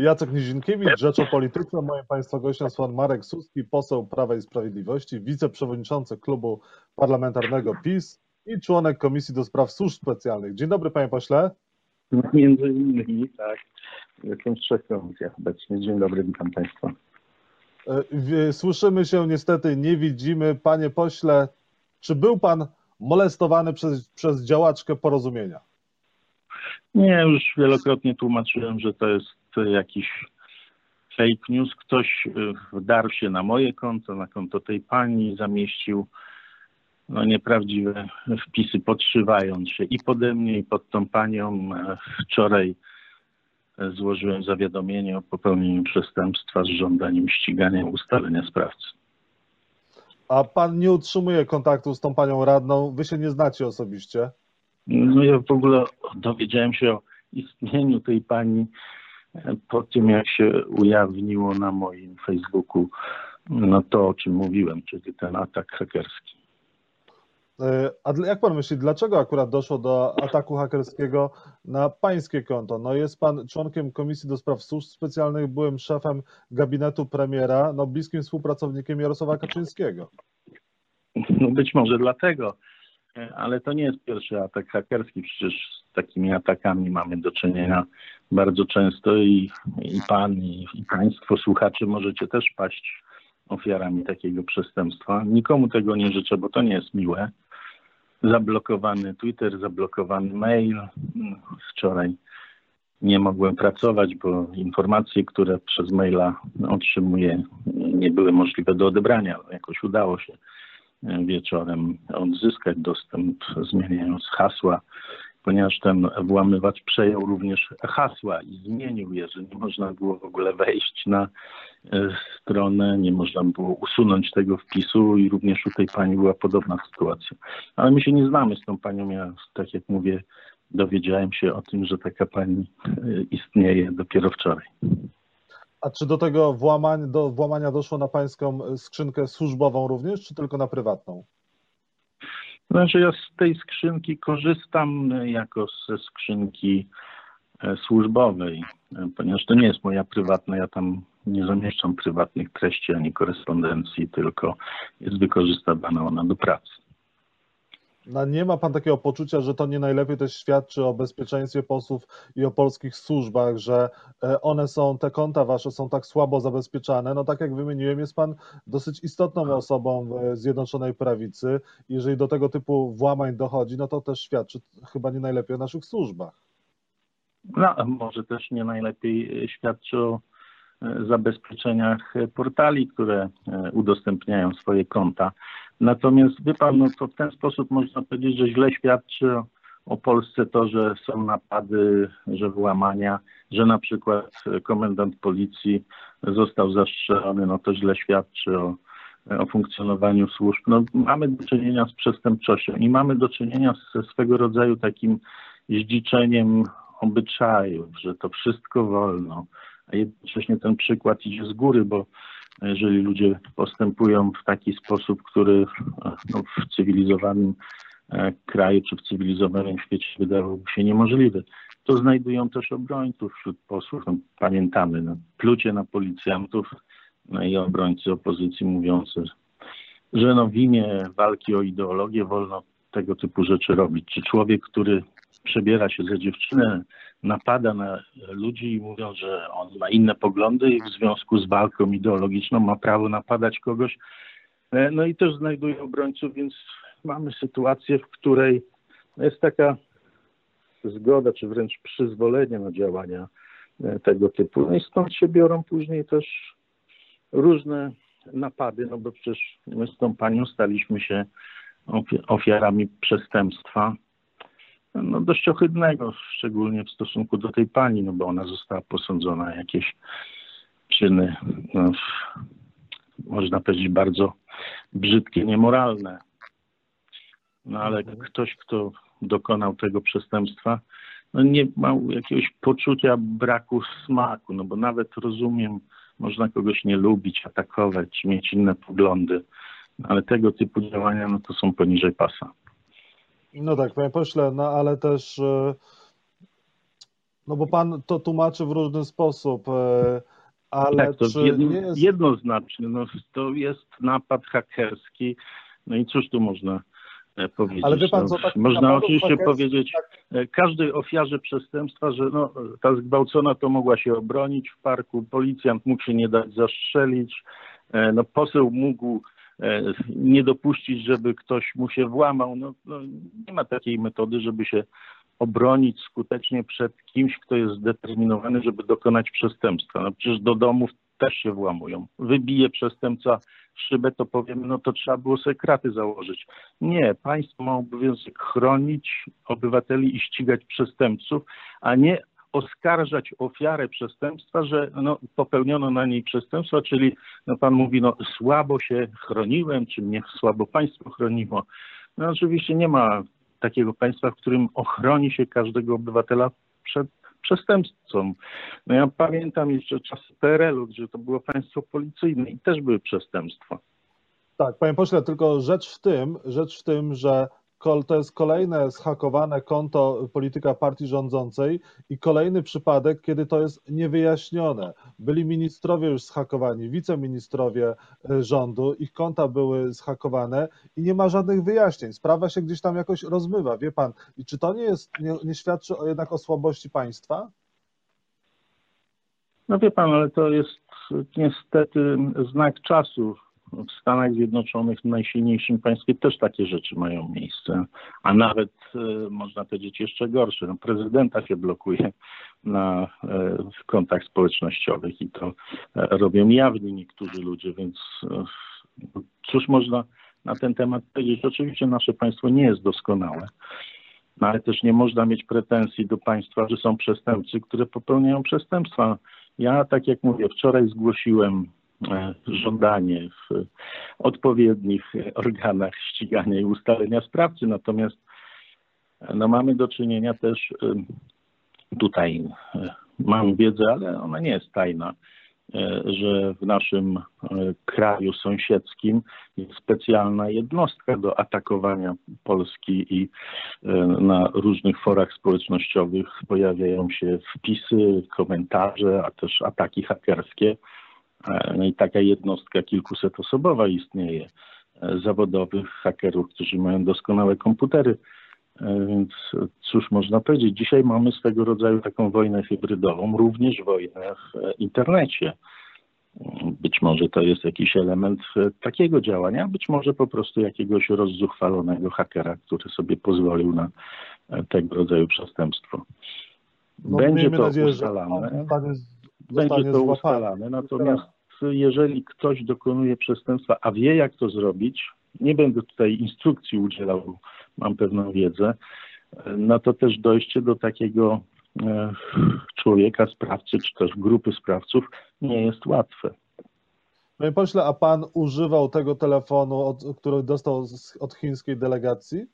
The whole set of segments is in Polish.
Jacek Nizinkiewicz, Rzecz o Polityce. Moim Państwa gościem jest pan Marek Suski, poseł Prawa i Sprawiedliwości, wiceprzewodniczący klubu parlamentarnego PiS i członek Komisji do Spraw Służb Specjalnych. Dzień dobry, panie pośle. Między innymi, tak. Jestem w trzech komisjach obecnie. Dzień dobry, witam Państwa. E, słyszymy się niestety, nie widzimy. Panie pośle, czy był pan molestowany przez, przez działaczkę porozumienia? Nie, już wielokrotnie tłumaczyłem, że to jest jakiś fake news. Ktoś y, wdarł się na moje konto, na konto tej pani, zamieścił no, nieprawdziwe wpisy, podszywając się i pode mnie, i pod tą panią. Wczoraj złożyłem zawiadomienie o popełnieniu przestępstwa z żądaniem ścigania ustalenia sprawcy. A pan nie utrzymuje kontaktu z tą panią radną? Wy się nie znacie osobiście? No ja w ogóle dowiedziałem się o istnieniu tej pani po tym, jak się ujawniło na moim Facebooku no to, o czym mówiłem, czyli ten atak hakerski. E, a jak pan myśli, dlaczego akurat doszło do ataku hakerskiego na pańskie konto? No jest pan członkiem Komisji do Spraw Służb Specjalnych, byłem szefem gabinetu premiera, no bliskim współpracownikiem Jarosława Kaczyńskiego. No być może dlatego, e, ale to nie jest pierwszy atak hakerski. Przecież z takimi atakami mamy do czynienia bardzo często i, i pan, i, i państwo, słuchacze możecie też paść ofiarami takiego przestępstwa. Nikomu tego nie życzę, bo to nie jest miłe. Zablokowany Twitter, zablokowany mail. Wczoraj nie mogłem pracować, bo informacje, które przez maila otrzymuję, nie były możliwe do odebrania. Jakoś udało się wieczorem odzyskać dostęp, zmieniając hasła, ponieważ ten włamywacz przejął również hasła i zmienił je, że nie można było w ogóle wejść na e, stronę, nie można było usunąć tego wpisu i również u tej pani była podobna sytuacja. Ale my się nie znamy z tą panią, ja tak jak mówię, dowiedziałem się o tym, że taka pani e, istnieje dopiero wczoraj. A czy do tego włamań, do włamania doszło na pańską skrzynkę służbową również, czy tylko na prywatną? Znaczy ja z tej skrzynki korzystam jako ze skrzynki e, służbowej, e, ponieważ to nie jest moja prywatna, ja tam nie zamieszczam prywatnych treści ani korespondencji, tylko jest wykorzystywana ona do pracy. No nie ma pan takiego poczucia, że to nie najlepiej też świadczy o bezpieczeństwie posłów i o polskich służbach, że e, one są, te konta wasze są tak słabo zabezpieczane. No tak jak wymieniłem, jest pan dosyć istotną osobą w Zjednoczonej Prawicy. Jeżeli do tego typu włamań dochodzi, no to też świadczy chyba nie najlepiej o naszych służbach. No, może też nie najlepiej świadczy o zabezpieczeniach portali, które e, udostępniają swoje konta. Natomiast wie no to w ten sposób można powiedzieć, że źle świadczy o, o Polsce to, że są napady, że włamania, że na przykład komendant policji został zastrzelony, no to źle świadczy o, o funkcjonowaniu służb. No, mamy do czynienia z przestępczością i mamy do czynienia ze swego rodzaju takim zdziczeniem obyczajów, że to wszystko wolno, a jednocześnie ten przykład idzie z góry, bo jeżeli ludzie postępują w taki sposób, który no, w cywilizowanym e, kraju czy w cywilizowanym świecie wydawałoby się niemożliwy, to znajdują też obrońców wśród posłów. No, pamiętamy no, plucie na policjantów no, i obrońcy opozycji mówiący, że no, w imię walki o ideologię wolno tego typu rzeczy robić. Czy człowiek, który przebiera się za dziewczynę, napada na ludzi i mówią, że on ma inne poglądy i w związku z walką ideologiczną ma prawo napadać kogoś. E, no i też znajduje obrońców, więc mamy sytuację, w której jest taka zgoda, czy wręcz przyzwolenie na działania e, tego typu. No i stąd się biorą później też różne napady, no bo przecież my z tą panią staliśmy się ofiarami przestępstwa no, dość ohydnego, szczególnie w stosunku do tej pani, no bo ona została posądzona jakieś czyny, no, można powiedzieć, bardzo brzydkie, niemoralne. No ale mhm. ktoś, kto dokonał tego przestępstwa, no nie ma jakiegoś poczucia braku smaku, no bo nawet rozumiem, można kogoś nie lubić, atakować, mieć inne poglądy, ale tego typu działania, no to są poniżej pasa. No tak, panie pośle, no ale też e, No bo pan to tłumaczy w różny sposób, e, ale tak, to czy jedno, jest... jednoznacznie. No, to jest napad hakerski. No i cóż tu można e, powiedzieć? Ale wie pan no, co, tak można oczywiście powiedzieć e, każdej ofiarze przestępstwa, że no, ta zgwałcona to mogła się obronić w parku, policjant mógł się nie dać zastrzelić, no, poseł mógł nie dopuścić, żeby ktoś mu się włamał. No, no, nie ma takiej metody, żeby się obronić skutecznie przed kimś, kto jest zdeterminowany, żeby dokonać przestępstwa. No przecież do domów też się włamują. Wybije przestępca szybę, to powiemy, no to trzeba było sobie kraty założyć. Nie, państwo ma obowiązek chronić obywateli i ścigać przestępców, a nie oskarżać ofiarę przestępstwa, że no, popełniono na niej przestępstwo, czyli no, pan mówi, no słabo się chroniłem, czy mnie słabo państwo chroniło. No oczywiście nie ma takiego państwa, w którym ochroni się każdego obywatela przed przestępcą. No ja pamiętam jeszcze czasy PRL-u, gdzie to było państwo policyjne i też były przestępstwa. Tak, panie pośle, tylko rzecz w tym, rzecz w tym, że to jest kolejne zhakowane konto polityka partii rządzącej i kolejny przypadek, kiedy to jest niewyjaśnione. Byli ministrowie już zhakowani, wiceministrowie e, rządu, ich konta były zhakowane i nie ma żadnych wyjaśnień. Sprawa się gdzieś tam jakoś rozmywa, wie pan. I czy to nie jest, nie, nie świadczy jednak o słabości państwa? No wie pan, ale to jest niestety znak czasu. W Stanach Zjednoczonych, najsilniejszym państwie, też takie rzeczy mają miejsce, a nawet e, można powiedzieć jeszcze gorsze. No, prezydenta się blokuje na e, kontach społecznościowych i to e, robią jawnie niektórzy ludzie, więc cóż można na ten temat powiedzieć? Oczywiście nasze państwo nie jest doskonałe, no, ale też nie można mieć pretensji do państwa, że są przestępcy, które popełniają przestępstwa. Ja, tak jak mówię, wczoraj zgłosiłem żądanie w odpowiednich e, organach ścigania i ustalenia sprawcy, natomiast e, no, mamy do czynienia też e, tutaj, e, mam wiedzę, ale ona nie jest tajna, e, że w naszym e, kraju sąsiedzkim jest specjalna jednostka do atakowania Polski i e, na różnych forach społecznościowych pojawiają się wpisy, komentarze, a też ataki hakerskie. E, No i taka jednostka kilkusetosobowa istnieje, e, zawodowych hakerów, którzy mają doskonałe komputery. E, Więc cóż można powiedzieć, dzisiaj mamy swego rodzaju taką wojnę hybrydową, również wojnę w internecie. Być może to jest jakiś element takiego działania, być może po prostu jakiegoś rozzuchwalonego hakera, który sobie pozwolił na tego rodzaju przestępstwo. No, Będzie to nadzieję, że ustalane. zostanie, Będzie to ustalane, natomiast jeżeli ktoś dokonuje przestępstwa, a wie jak to zrobić, nie będę tutaj instrukcji udzielał, mam pewną wiedzę, no to też dojście do takiego e, człowieka, sprawcy, czy też grupy sprawców nie jest łatwe. Panie pośle, a pan używał tego telefonu, od, który dostał z, od chińskiej delegacji?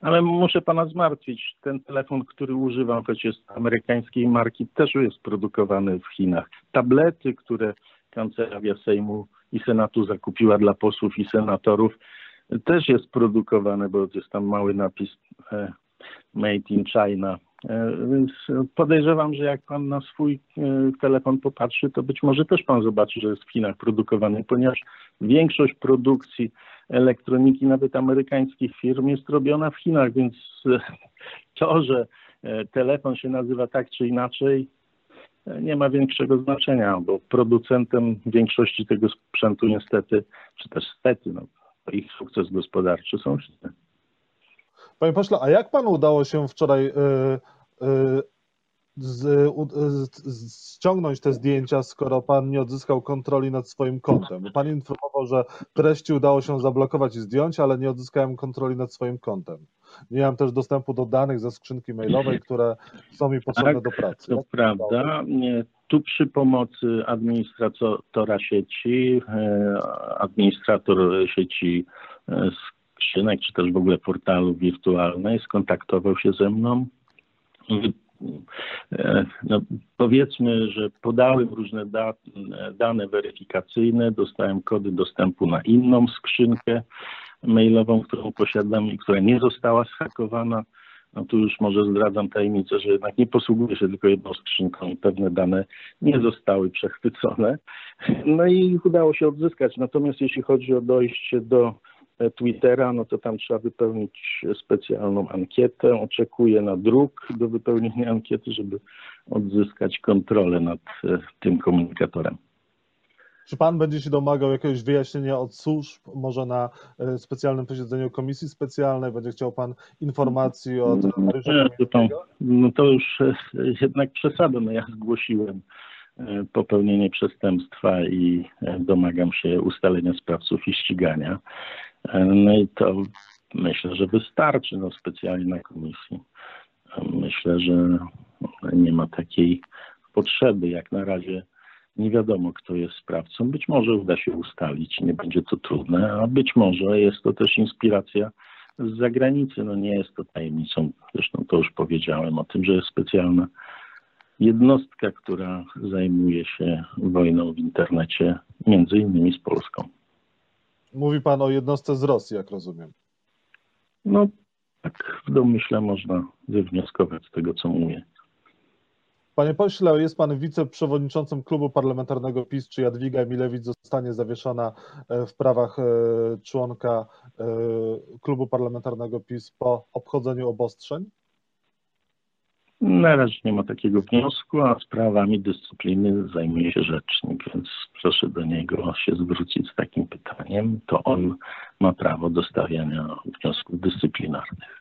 Ale muszę pana zmartwić. Ten telefon, który używam, choć jest amerykańskiej marki, też jest produkowany w Chinach. Tablety, które kancelaria Sejmu i Senatu zakupiła dla posłów i senatorów, też jest produkowane, bo jest tam mały napis e, Made in China. E, Więc podejrzewam, że jak pan na swój e, telefon popatrzy, to być może też pan zobaczy, że jest w Chinach produkowany, ponieważ większość produkcji elektroniki, nawet amerykańskich firm, jest robiona w Chinach, więc e, to, że telefon się nazywa tak czy inaczej, nie ma większego znaczenia, bo producentem większości tego sprzętu niestety, czy też stety, no, ich sukces gospodarczy są Chiny. Panie pośle, a jak panu udało się wczoraj z, u, z, z, ściągnąć te zdjęcia, skoro pan nie odzyskał kontroli nad swoim kontem? Bo pan informował, że treści udało się zablokować i zdjąć, ale nie odzyskałem kontroli nad swoim kontem. Nie mam też dostępu do danych ze skrzynki mailowej, które są mi potrzebne Tak, do pracy. To Jak prawda. Nie, Tu przy pomocy administratora sieci, e, administrator sieci e, skrzynek, czy też w ogóle portalu wirtualnej skontaktował się ze mną. E, No, powiedzmy, że podałem różne da, dane weryfikacyjne, dostałem kody dostępu na inną skrzynkę mailową, którą posiadam i która nie została zhakowana. No tu już może zdradzam tajemnicę, że jednak nie posługuje się tylko jedną skrzynką pewne dane nie zostały przechwycone. No i udało się odzyskać. Natomiast jeśli chodzi o dojście do Twittera, no to tam trzeba wypełnić specjalną ankietę. Oczekuję na druk do wypełnienia ankiety, żeby odzyskać kontrolę nad e, tym komunikatorem. Czy pan będzie się domagał jakiegoś wyjaśnienia od służb, może na e, specjalnym posiedzeniu komisji specjalnej? Będzie chciał pan informacji od Mariusza Kamińskiego? no to już e, jednak przesada. No ja zgłosiłem e, popełnienie przestępstwa i e, domagam się ustalenia sprawców i ścigania. E, No i to myślę, że wystarczy no, specjalnie na komisji. E, Myślę, że nie ma takiej potrzeby. Jak na razie nie wiadomo, kto jest sprawcą. Być może uda się ustalić, nie będzie to trudne, a być może jest to też inspiracja z zagranicy. No nie jest to tajemnicą, zresztą to już powiedziałem o tym, że jest specjalna jednostka, która zajmuje się wojną w internecie, między innymi z Polską. Mówi pan o jednostce z Rosji, jak rozumiem. No tak w domyśle można wywnioskować z tego, co mówię. Panie pośle, jest pan wiceprzewodniczącym klubu parlamentarnego PiS. Czy Jadwiga Emilewicz zostanie zawieszona e, w prawach e, członka e, klubu parlamentarnego PiS po obchodzeniu obostrzeń? Na razie nie ma takiego wniosku, a sprawami dyscypliny zajmuje się rzecznik, więc proszę do niego się zwrócić z takim pytaniem. To on ma prawo do stawiania wniosków dyscyplinarnych.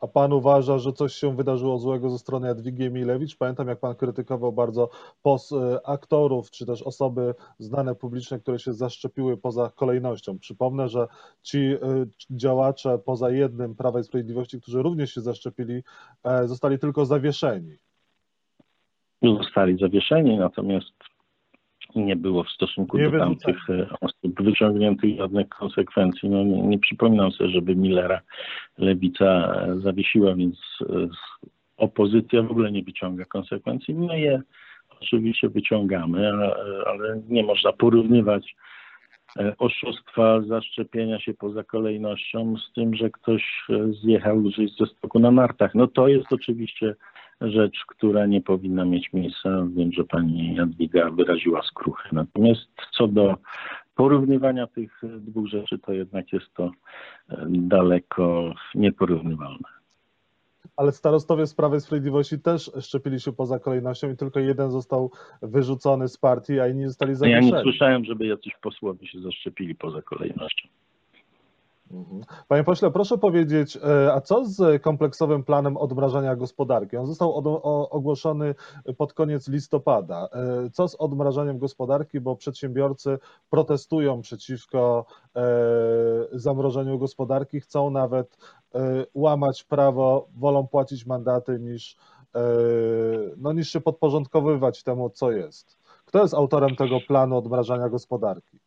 A pan uważa, że coś się wydarzyło złego ze strony Jadwigi Emilewicz? Pamiętam, jak pan krytykował bardzo pos, e, aktorów, czy też osoby znane publiczne, które się zaszczepiły poza kolejnością. Przypomnę, że ci e, działacze poza jednym Prawa i Sprawiedliwości, którzy również się zaszczepili, e, zostali tylko zawieszeni. Zostali zawieszeni, natomiast nie było w stosunku Nie do tamtych e, osób wyciągniętych żadnych konsekwencji. No, nie, nie przypominam sobie, żeby Millera lewica e, zawiesiła, więc e, opozycja w ogóle nie wyciąga konsekwencji. My je oczywiście wyciągamy, ale, nie można porównywać oszustwa zaszczepienia się poza kolejnością z tym, że ktoś zjechał gdzieś ze stoku na nartach. No to jest oczywiście rzecz, która nie powinna mieć miejsca. Wiem, że pani Jadwiga wyraziła skruchę. Natomiast co do porównywania tych dwóch rzeczy, to jednak jest to e, daleko nieporównywalne. Ale starostowie z Prawa i Sprawiedliwości też szczepili się poza kolejnością i tylko jeden został wyrzucony z partii, a inni zostali No Ja nie zawieszeni. słyszałem, żeby jacyś posłowie się zaszczepili poza kolejnością. Mhm. Panie pośle, proszę powiedzieć, e, a co z kompleksowym planem odmrażania gospodarki? On został ogłoszony pod koniec listopada. E, Co z odmrażaniem gospodarki, bo przedsiębiorcy protestują przeciwko e, zamrożeniu gospodarki, chcą nawet łamać prawo, wolą płacić mandaty niż, no, niż się podporządkowywać temu, co jest. Kto jest autorem tego planu odmrażania gospodarki?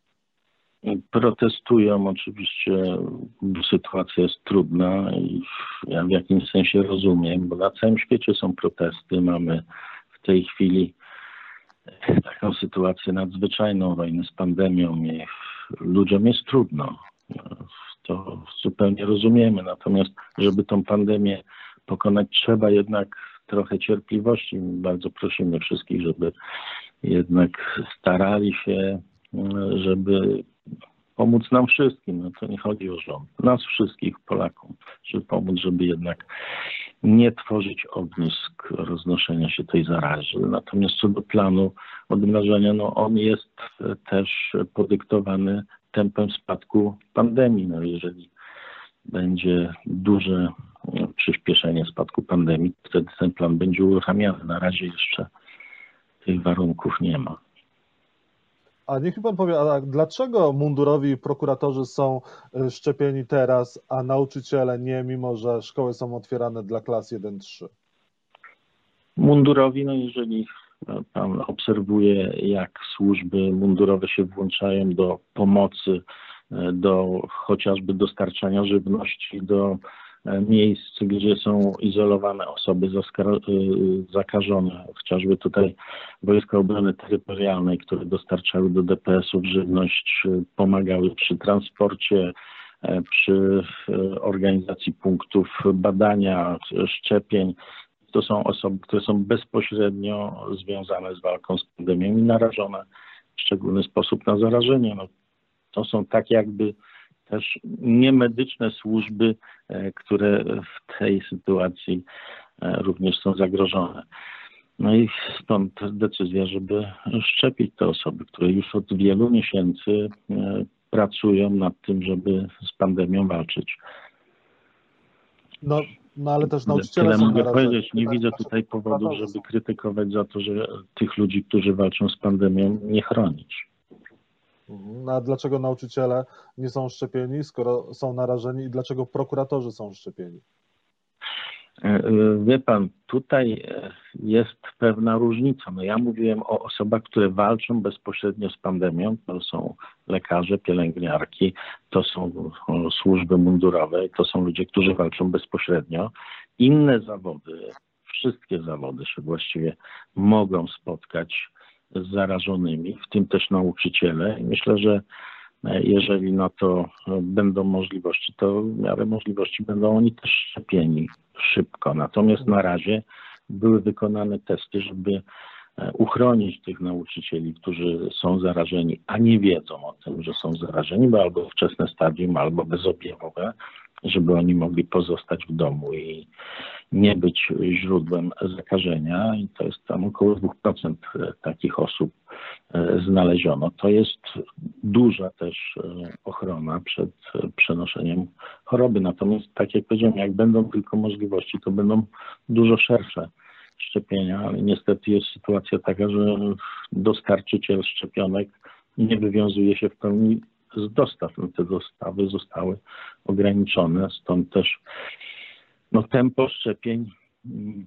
Protestują oczywiście, sytuacja jest trudna i ja w jakimś sensie rozumiem, bo na całym świecie są protesty. Mamy w tej chwili taką sytuację nadzwyczajną, wojnę z pandemią i ludziom jest trudno. To zupełnie rozumiemy. Natomiast, żeby tą pandemię pokonać, trzeba jednak trochę cierpliwości. Bardzo prosimy wszystkich, żeby jednak starali się, żeby pomóc nam wszystkim. No to nie chodzi o rząd. Nas wszystkich, Polakom, żeby pomóc, żeby jednak nie tworzyć ognisk roznoszenia się tej zarazy. Natomiast co do planu odmrażania, no on jest też podyktowany tempem spadku pandemii. No jeżeli będzie duże przyspieszenie spadku pandemii, wtedy ten plan będzie uruchamiany. Na razie jeszcze tych warunków nie ma. A niech mi pan powie, a dlaczego mundurowi prokuratorzy są y, szczepieni teraz, a nauczyciele nie, mimo że szkoły są otwierane dla klas 1-3? Mundurowi, no jeżeli e, pan obserwuje, jak służby mundurowe się włączają do pomocy, e, do chociażby dostarczania żywności do e, miejsc, gdzie są izolowane osoby y, zakażone, chociażby tutaj Wojska Obrony Terytorialnej, które dostarczały do DPS-ów żywność, y, pomagały przy transporcie e, przy e, organizacji punktów badania, szczepień. To są osoby, które są bezpośrednio związane z walką z pandemią i narażone w szczególny sposób na zarażenie. No, to są tak jakby też niemedyczne służby, e, które w tej sytuacji również są zagrożone. No i stąd decyzja, żeby szczepić te osoby, które już od wielu miesięcy e, pracują nad tym, żeby z pandemią walczyć. No, no ale też nauczyciele Tyle są mogę powiedzieć. Nie widzę tutaj powodów, żeby krytykować za to, że tych ludzi, którzy walczą z pandemią, nie chronić. No, a dlaczego nauczyciele nie są szczepieni, skoro są narażeni i dlaczego prokuratorzy są szczepieni? E, e, Wie pan, tutaj e, jest pewna różnica. No ja mówiłem o osobach, które walczą bezpośrednio z pandemią. To są lekarze, pielęgniarki, to są służby mundurowe, to są ludzie, którzy walczą bezpośrednio. Inne zawody, wszystkie zawody się właściwie mogą spotkać z zarażonymi, w tym też nauczyciele. I myślę, że jeżeli na to będą możliwości, to w miarę możliwości będą oni też szczepieni szybko. Natomiast na razie były wykonane testy, żeby e, uchronić tych nauczycieli, którzy są zarażeni, a nie wiedzą o tym, że są zarażeni, bo albo wczesne stadium, albo bezobjawowe, żeby oni mogli pozostać w domu i nie być źródłem zakażenia. I to jest tam około 2% takich osób e, znaleziono. To jest duża też e, ochrona przed e, przenoszeniem choroby. Natomiast, tak jak powiedziałem, jak będą tylko możliwości, to będą dużo szersze szczepienia, ale niestety jest sytuacja taka, że dostarczyciel szczepionek nie wywiązuje się w pełni z dostaw. No, te dostawy zostały ograniczone, stąd też no, tempo szczepień mm,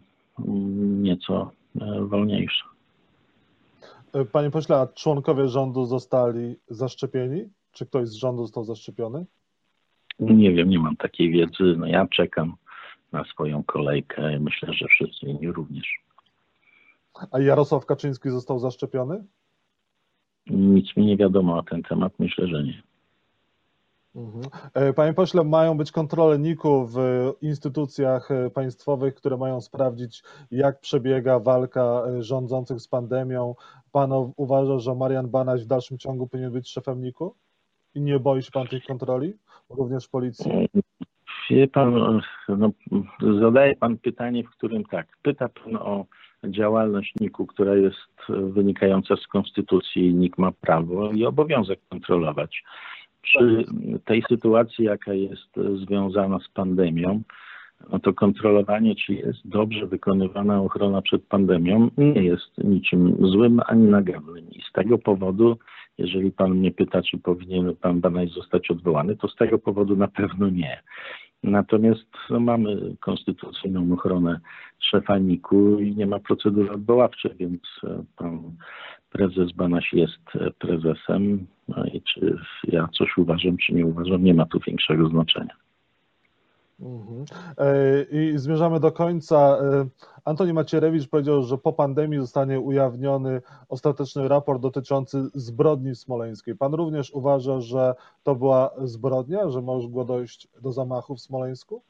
nieco e, wolniejsze. Panie pośle, a członkowie rządu zostali zaszczepieni? Czy ktoś z rządu został zaszczepiony? Nie wiem, nie mam takiej wiedzy. No, ja czekam na swoją kolejkę. Myślę, że wszyscy inni również. A Jarosław Kaczyński został zaszczepiony? Nic mi nie wiadomo na ten temat. Myślę, że nie. Mhm. E, Panie pośle, mają być kontrole NIK-u w instytucjach e, państwowych, które mają sprawdzić, jak przebiega walka e, rządzących z pandemią. Pan uważa, że Marian Banaś w dalszym ciągu powinien być szefem NIK-u? I nie boi się pan tych kontroli, również policji? Wie pan, no, zadaje pan pytanie, w którym tak, pyta pan o działalność NIK-u, która jest wynikająca z konstytucji. NIK ma prawo i obowiązek kontrolować przy tej sytuacji, jaka jest związana z pandemią, no to kontrolowanie, czy jest dobrze wykonywana ochrona przed pandemią, nie jest niczym złym ani nagannym. I z tego powodu, jeżeli pan mnie pyta, czy powinien pan Banaś zostać odwołany, to z tego powodu na pewno nie. Natomiast mamy konstytucyjną ochronę szefa NIK-u i nie ma procedury odwoławczej, więc e, pan prezes Banaś jest e, prezesem. No i czy ja coś uważam, czy nie uważam, nie ma tu większego znaczenia. Mhm. E, I zmierzamy do końca. Antoni Macierewicz powiedział, że po pandemii zostanie ujawniony ostateczny raport dotyczący zbrodni smoleńskiej. Pan również uważa, że to była zbrodnia, że mogło dojść do zamachu w Smoleńsku?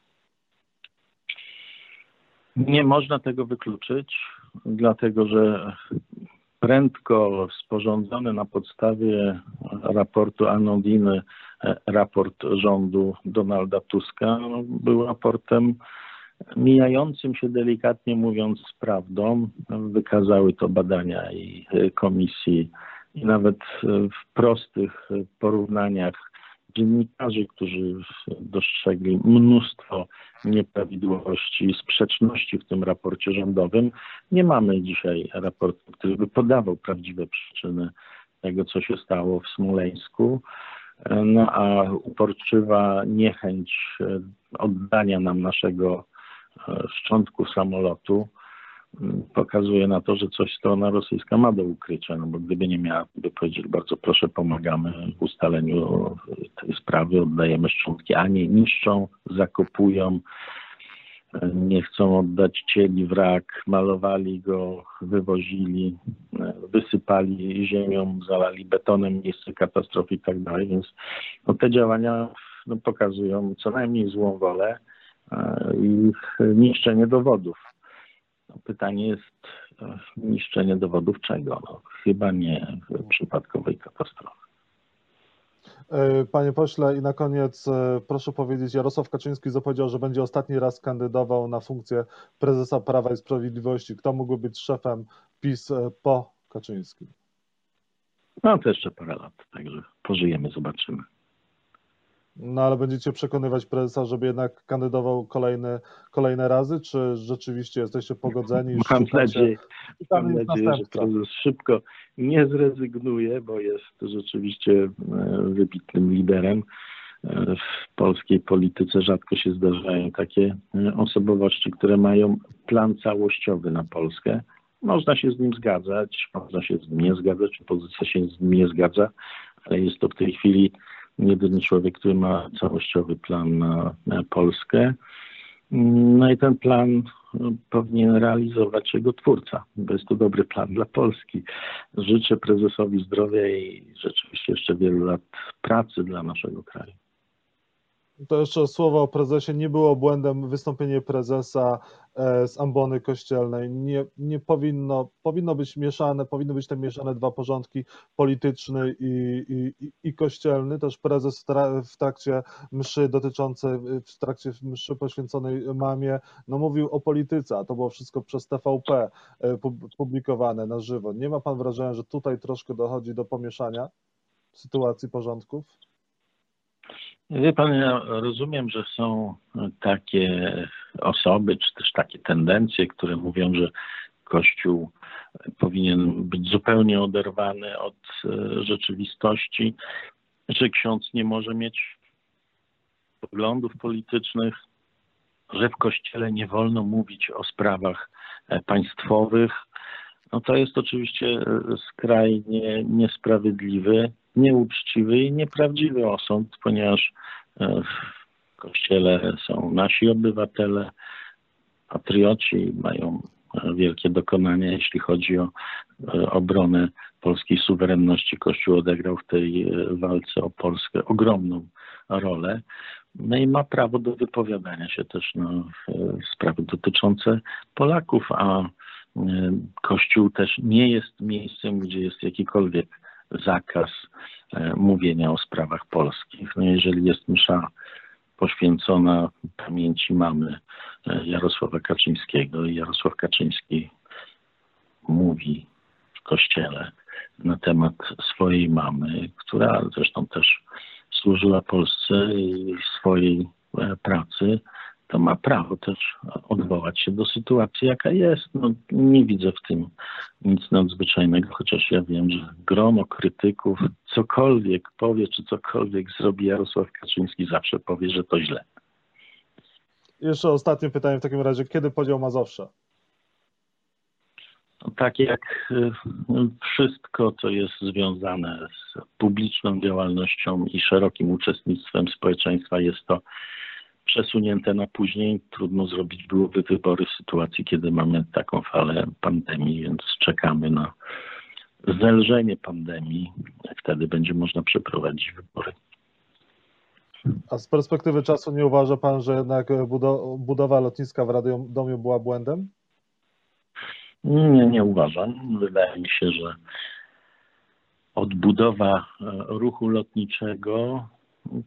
Nie można tego wykluczyć, dlatego że prędko sporządzony na podstawie raportu Anodiny raport rządu Donalda Tuska był raportem mijającym się delikatnie mówiąc z prawdą. Wykazały to badania i komisji i nawet w prostych porównaniach dziennikarzy, którzy dostrzegli mnóstwo nieprawidłowości, sprzeczności w tym raporcie rządowym. Nie mamy dzisiaj raportu, który by podawał prawdziwe przyczyny tego, co się stało w Smoleńsku. No a uporczywa niechęć oddania nam naszego szczątku samolotu pokazuje na to, że coś strona rosyjska ma do ukrycia, no bo gdyby nie miała, by powiedzieć bardzo proszę, pomagamy w ustaleniu tej sprawy, oddajemy szczątki, a nie niszczą, zakopują, nie chcą oddać cieli wrak, malowali go, wywozili, wysypali ziemią, zalali betonem miejsce katastrofy i tak dalej, więc no, te działania no, pokazują co najmniej złą wolę e, i niszczenie dowodów. No, pytanie jest, e, niszczenie dowodów czego? No, chyba nie przypadkowej katastrofy. E, panie pośle, i na koniec e, proszę powiedzieć, Jarosław Kaczyński zapowiedział, że będzie ostatni raz kandydował na funkcję prezesa Prawa i Sprawiedliwości. Kto mógłby być szefem PiS e, po Kaczyńskim? No to jeszcze parę lat, także pożyjemy, zobaczymy. No ale będziecie przekonywać prezesa, żeby jednak kandydował kolejne, kolejne razy, czy rzeczywiście jesteście pogodzeni? Mam nadzieję, mam nadzieję że prezes szybko nie zrezygnuje, bo jest rzeczywiście e, wybitnym liderem. E, w polskiej polityce rzadko się zdarzają takie e, osobowości, które mają plan całościowy na Polskę. Można się z nim zgadzać, można się z nim nie zgadzać, opozycja się z nim nie zgadza, ale jest to w tej chwili jedyny człowiek, który ma całościowy plan na, Polskę. No i ten plan powinien realizować jego twórca, bo jest to dobry plan dla Polski. Życzę prezesowi zdrowia i rzeczywiście jeszcze wielu lat pracy dla naszego kraju. To jeszcze słowo o prezesie. Nie było błędem wystąpienie prezesa e, z ambony kościelnej. Nie, nie powinno, powinno być mieszane, powinny być te mieszane dwa porządki, polityczny i, i, i kościelny. Też prezes w trakcie mszy dotyczącej, w trakcie mszy poświęconej mamie, no mówił o polityce, a to było wszystko przez TVP e, publikowane na żywo. Nie ma pan wrażenia, że tutaj troszkę dochodzi do pomieszania sytuacji porządków? Wie pan, ja rozumiem, że są takie osoby, czy też takie tendencje, które mówią, że Kościół powinien być zupełnie oderwany od e, rzeczywistości, że ksiądz nie może mieć poglądów politycznych, że w Kościele nie wolno mówić o sprawach e, państwowych. No to jest oczywiście e, skrajnie niesprawiedliwy nieuczciwy i nieprawdziwy osąd, ponieważ e, w kościele są nasi obywatele, patrioci, mają e, wielkie dokonania, jeśli chodzi o e, obronę polskiej suwerenności. Kościół odegrał w tej walce o Polskę ogromną rolę. No i ma prawo do wypowiadania się też na sprawy dotyczące Polaków, a Kościół też nie jest miejscem, gdzie jest jakikolwiek zakaz e, mówienia o sprawach polskich. No jeżeli jest msza poświęcona pamięci mamy e, Jarosława Kaczyńskiego i Jarosław Kaczyński mówi w kościele na temat swojej mamy, która zresztą też służyła Polsce i swojej e, pracy, to ma prawo też odwołać się do sytuacji, jaka jest. No, nie widzę w tym nic nadzwyczajnego, chociaż ja wiem, że grono krytyków cokolwiek powie, czy cokolwiek zrobi Jarosław Kaczyński, zawsze powie, że to źle. Jeszcze ostatnie pytanie w takim razie. Kiedy podział Mazowsza? No, tak jak y, wszystko, co jest związane z publiczną działalnością i szerokim uczestnictwem społeczeństwa, jest to przesunięte na później. Trudno zrobić byłoby wybory w sytuacji, kiedy mamy taką falę pandemii, więc czekamy na zelżenie pandemii. Wtedy będzie można przeprowadzić wybory. A z perspektywy czasu nie uważa Pan, że jednak budowa lotniska w Radomiu była błędem? Nie, nie uważam. Wydaje mi się, że odbudowa ruchu lotniczego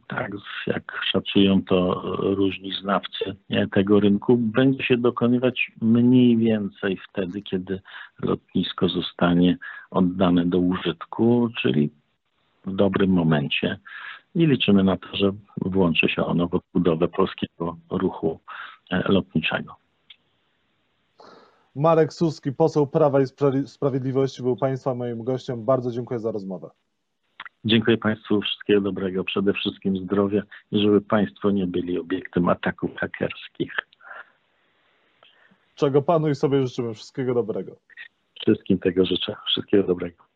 tak, jak szacują to różni znawcy tego rynku, będzie się dokonywać mniej więcej wtedy, kiedy lotnisko zostanie oddane do użytku, czyli w dobrym momencie. I liczymy na to, że włączy się ono w odbudowę polskiego ruchu e, lotniczego. Marek Suski, poseł Prawa i Sprawiedliwości, był Państwa moim gościem. Bardzo dziękuję za rozmowę. Dziękuję Państwu, wszystkiego dobrego, przede wszystkim zdrowia i żeby Państwo nie byli obiektem ataków hakerskich. Czego Panu i sobie życzymy. Wszystkiego dobrego. Wszystkim tego życzę. Wszystkiego dobrego.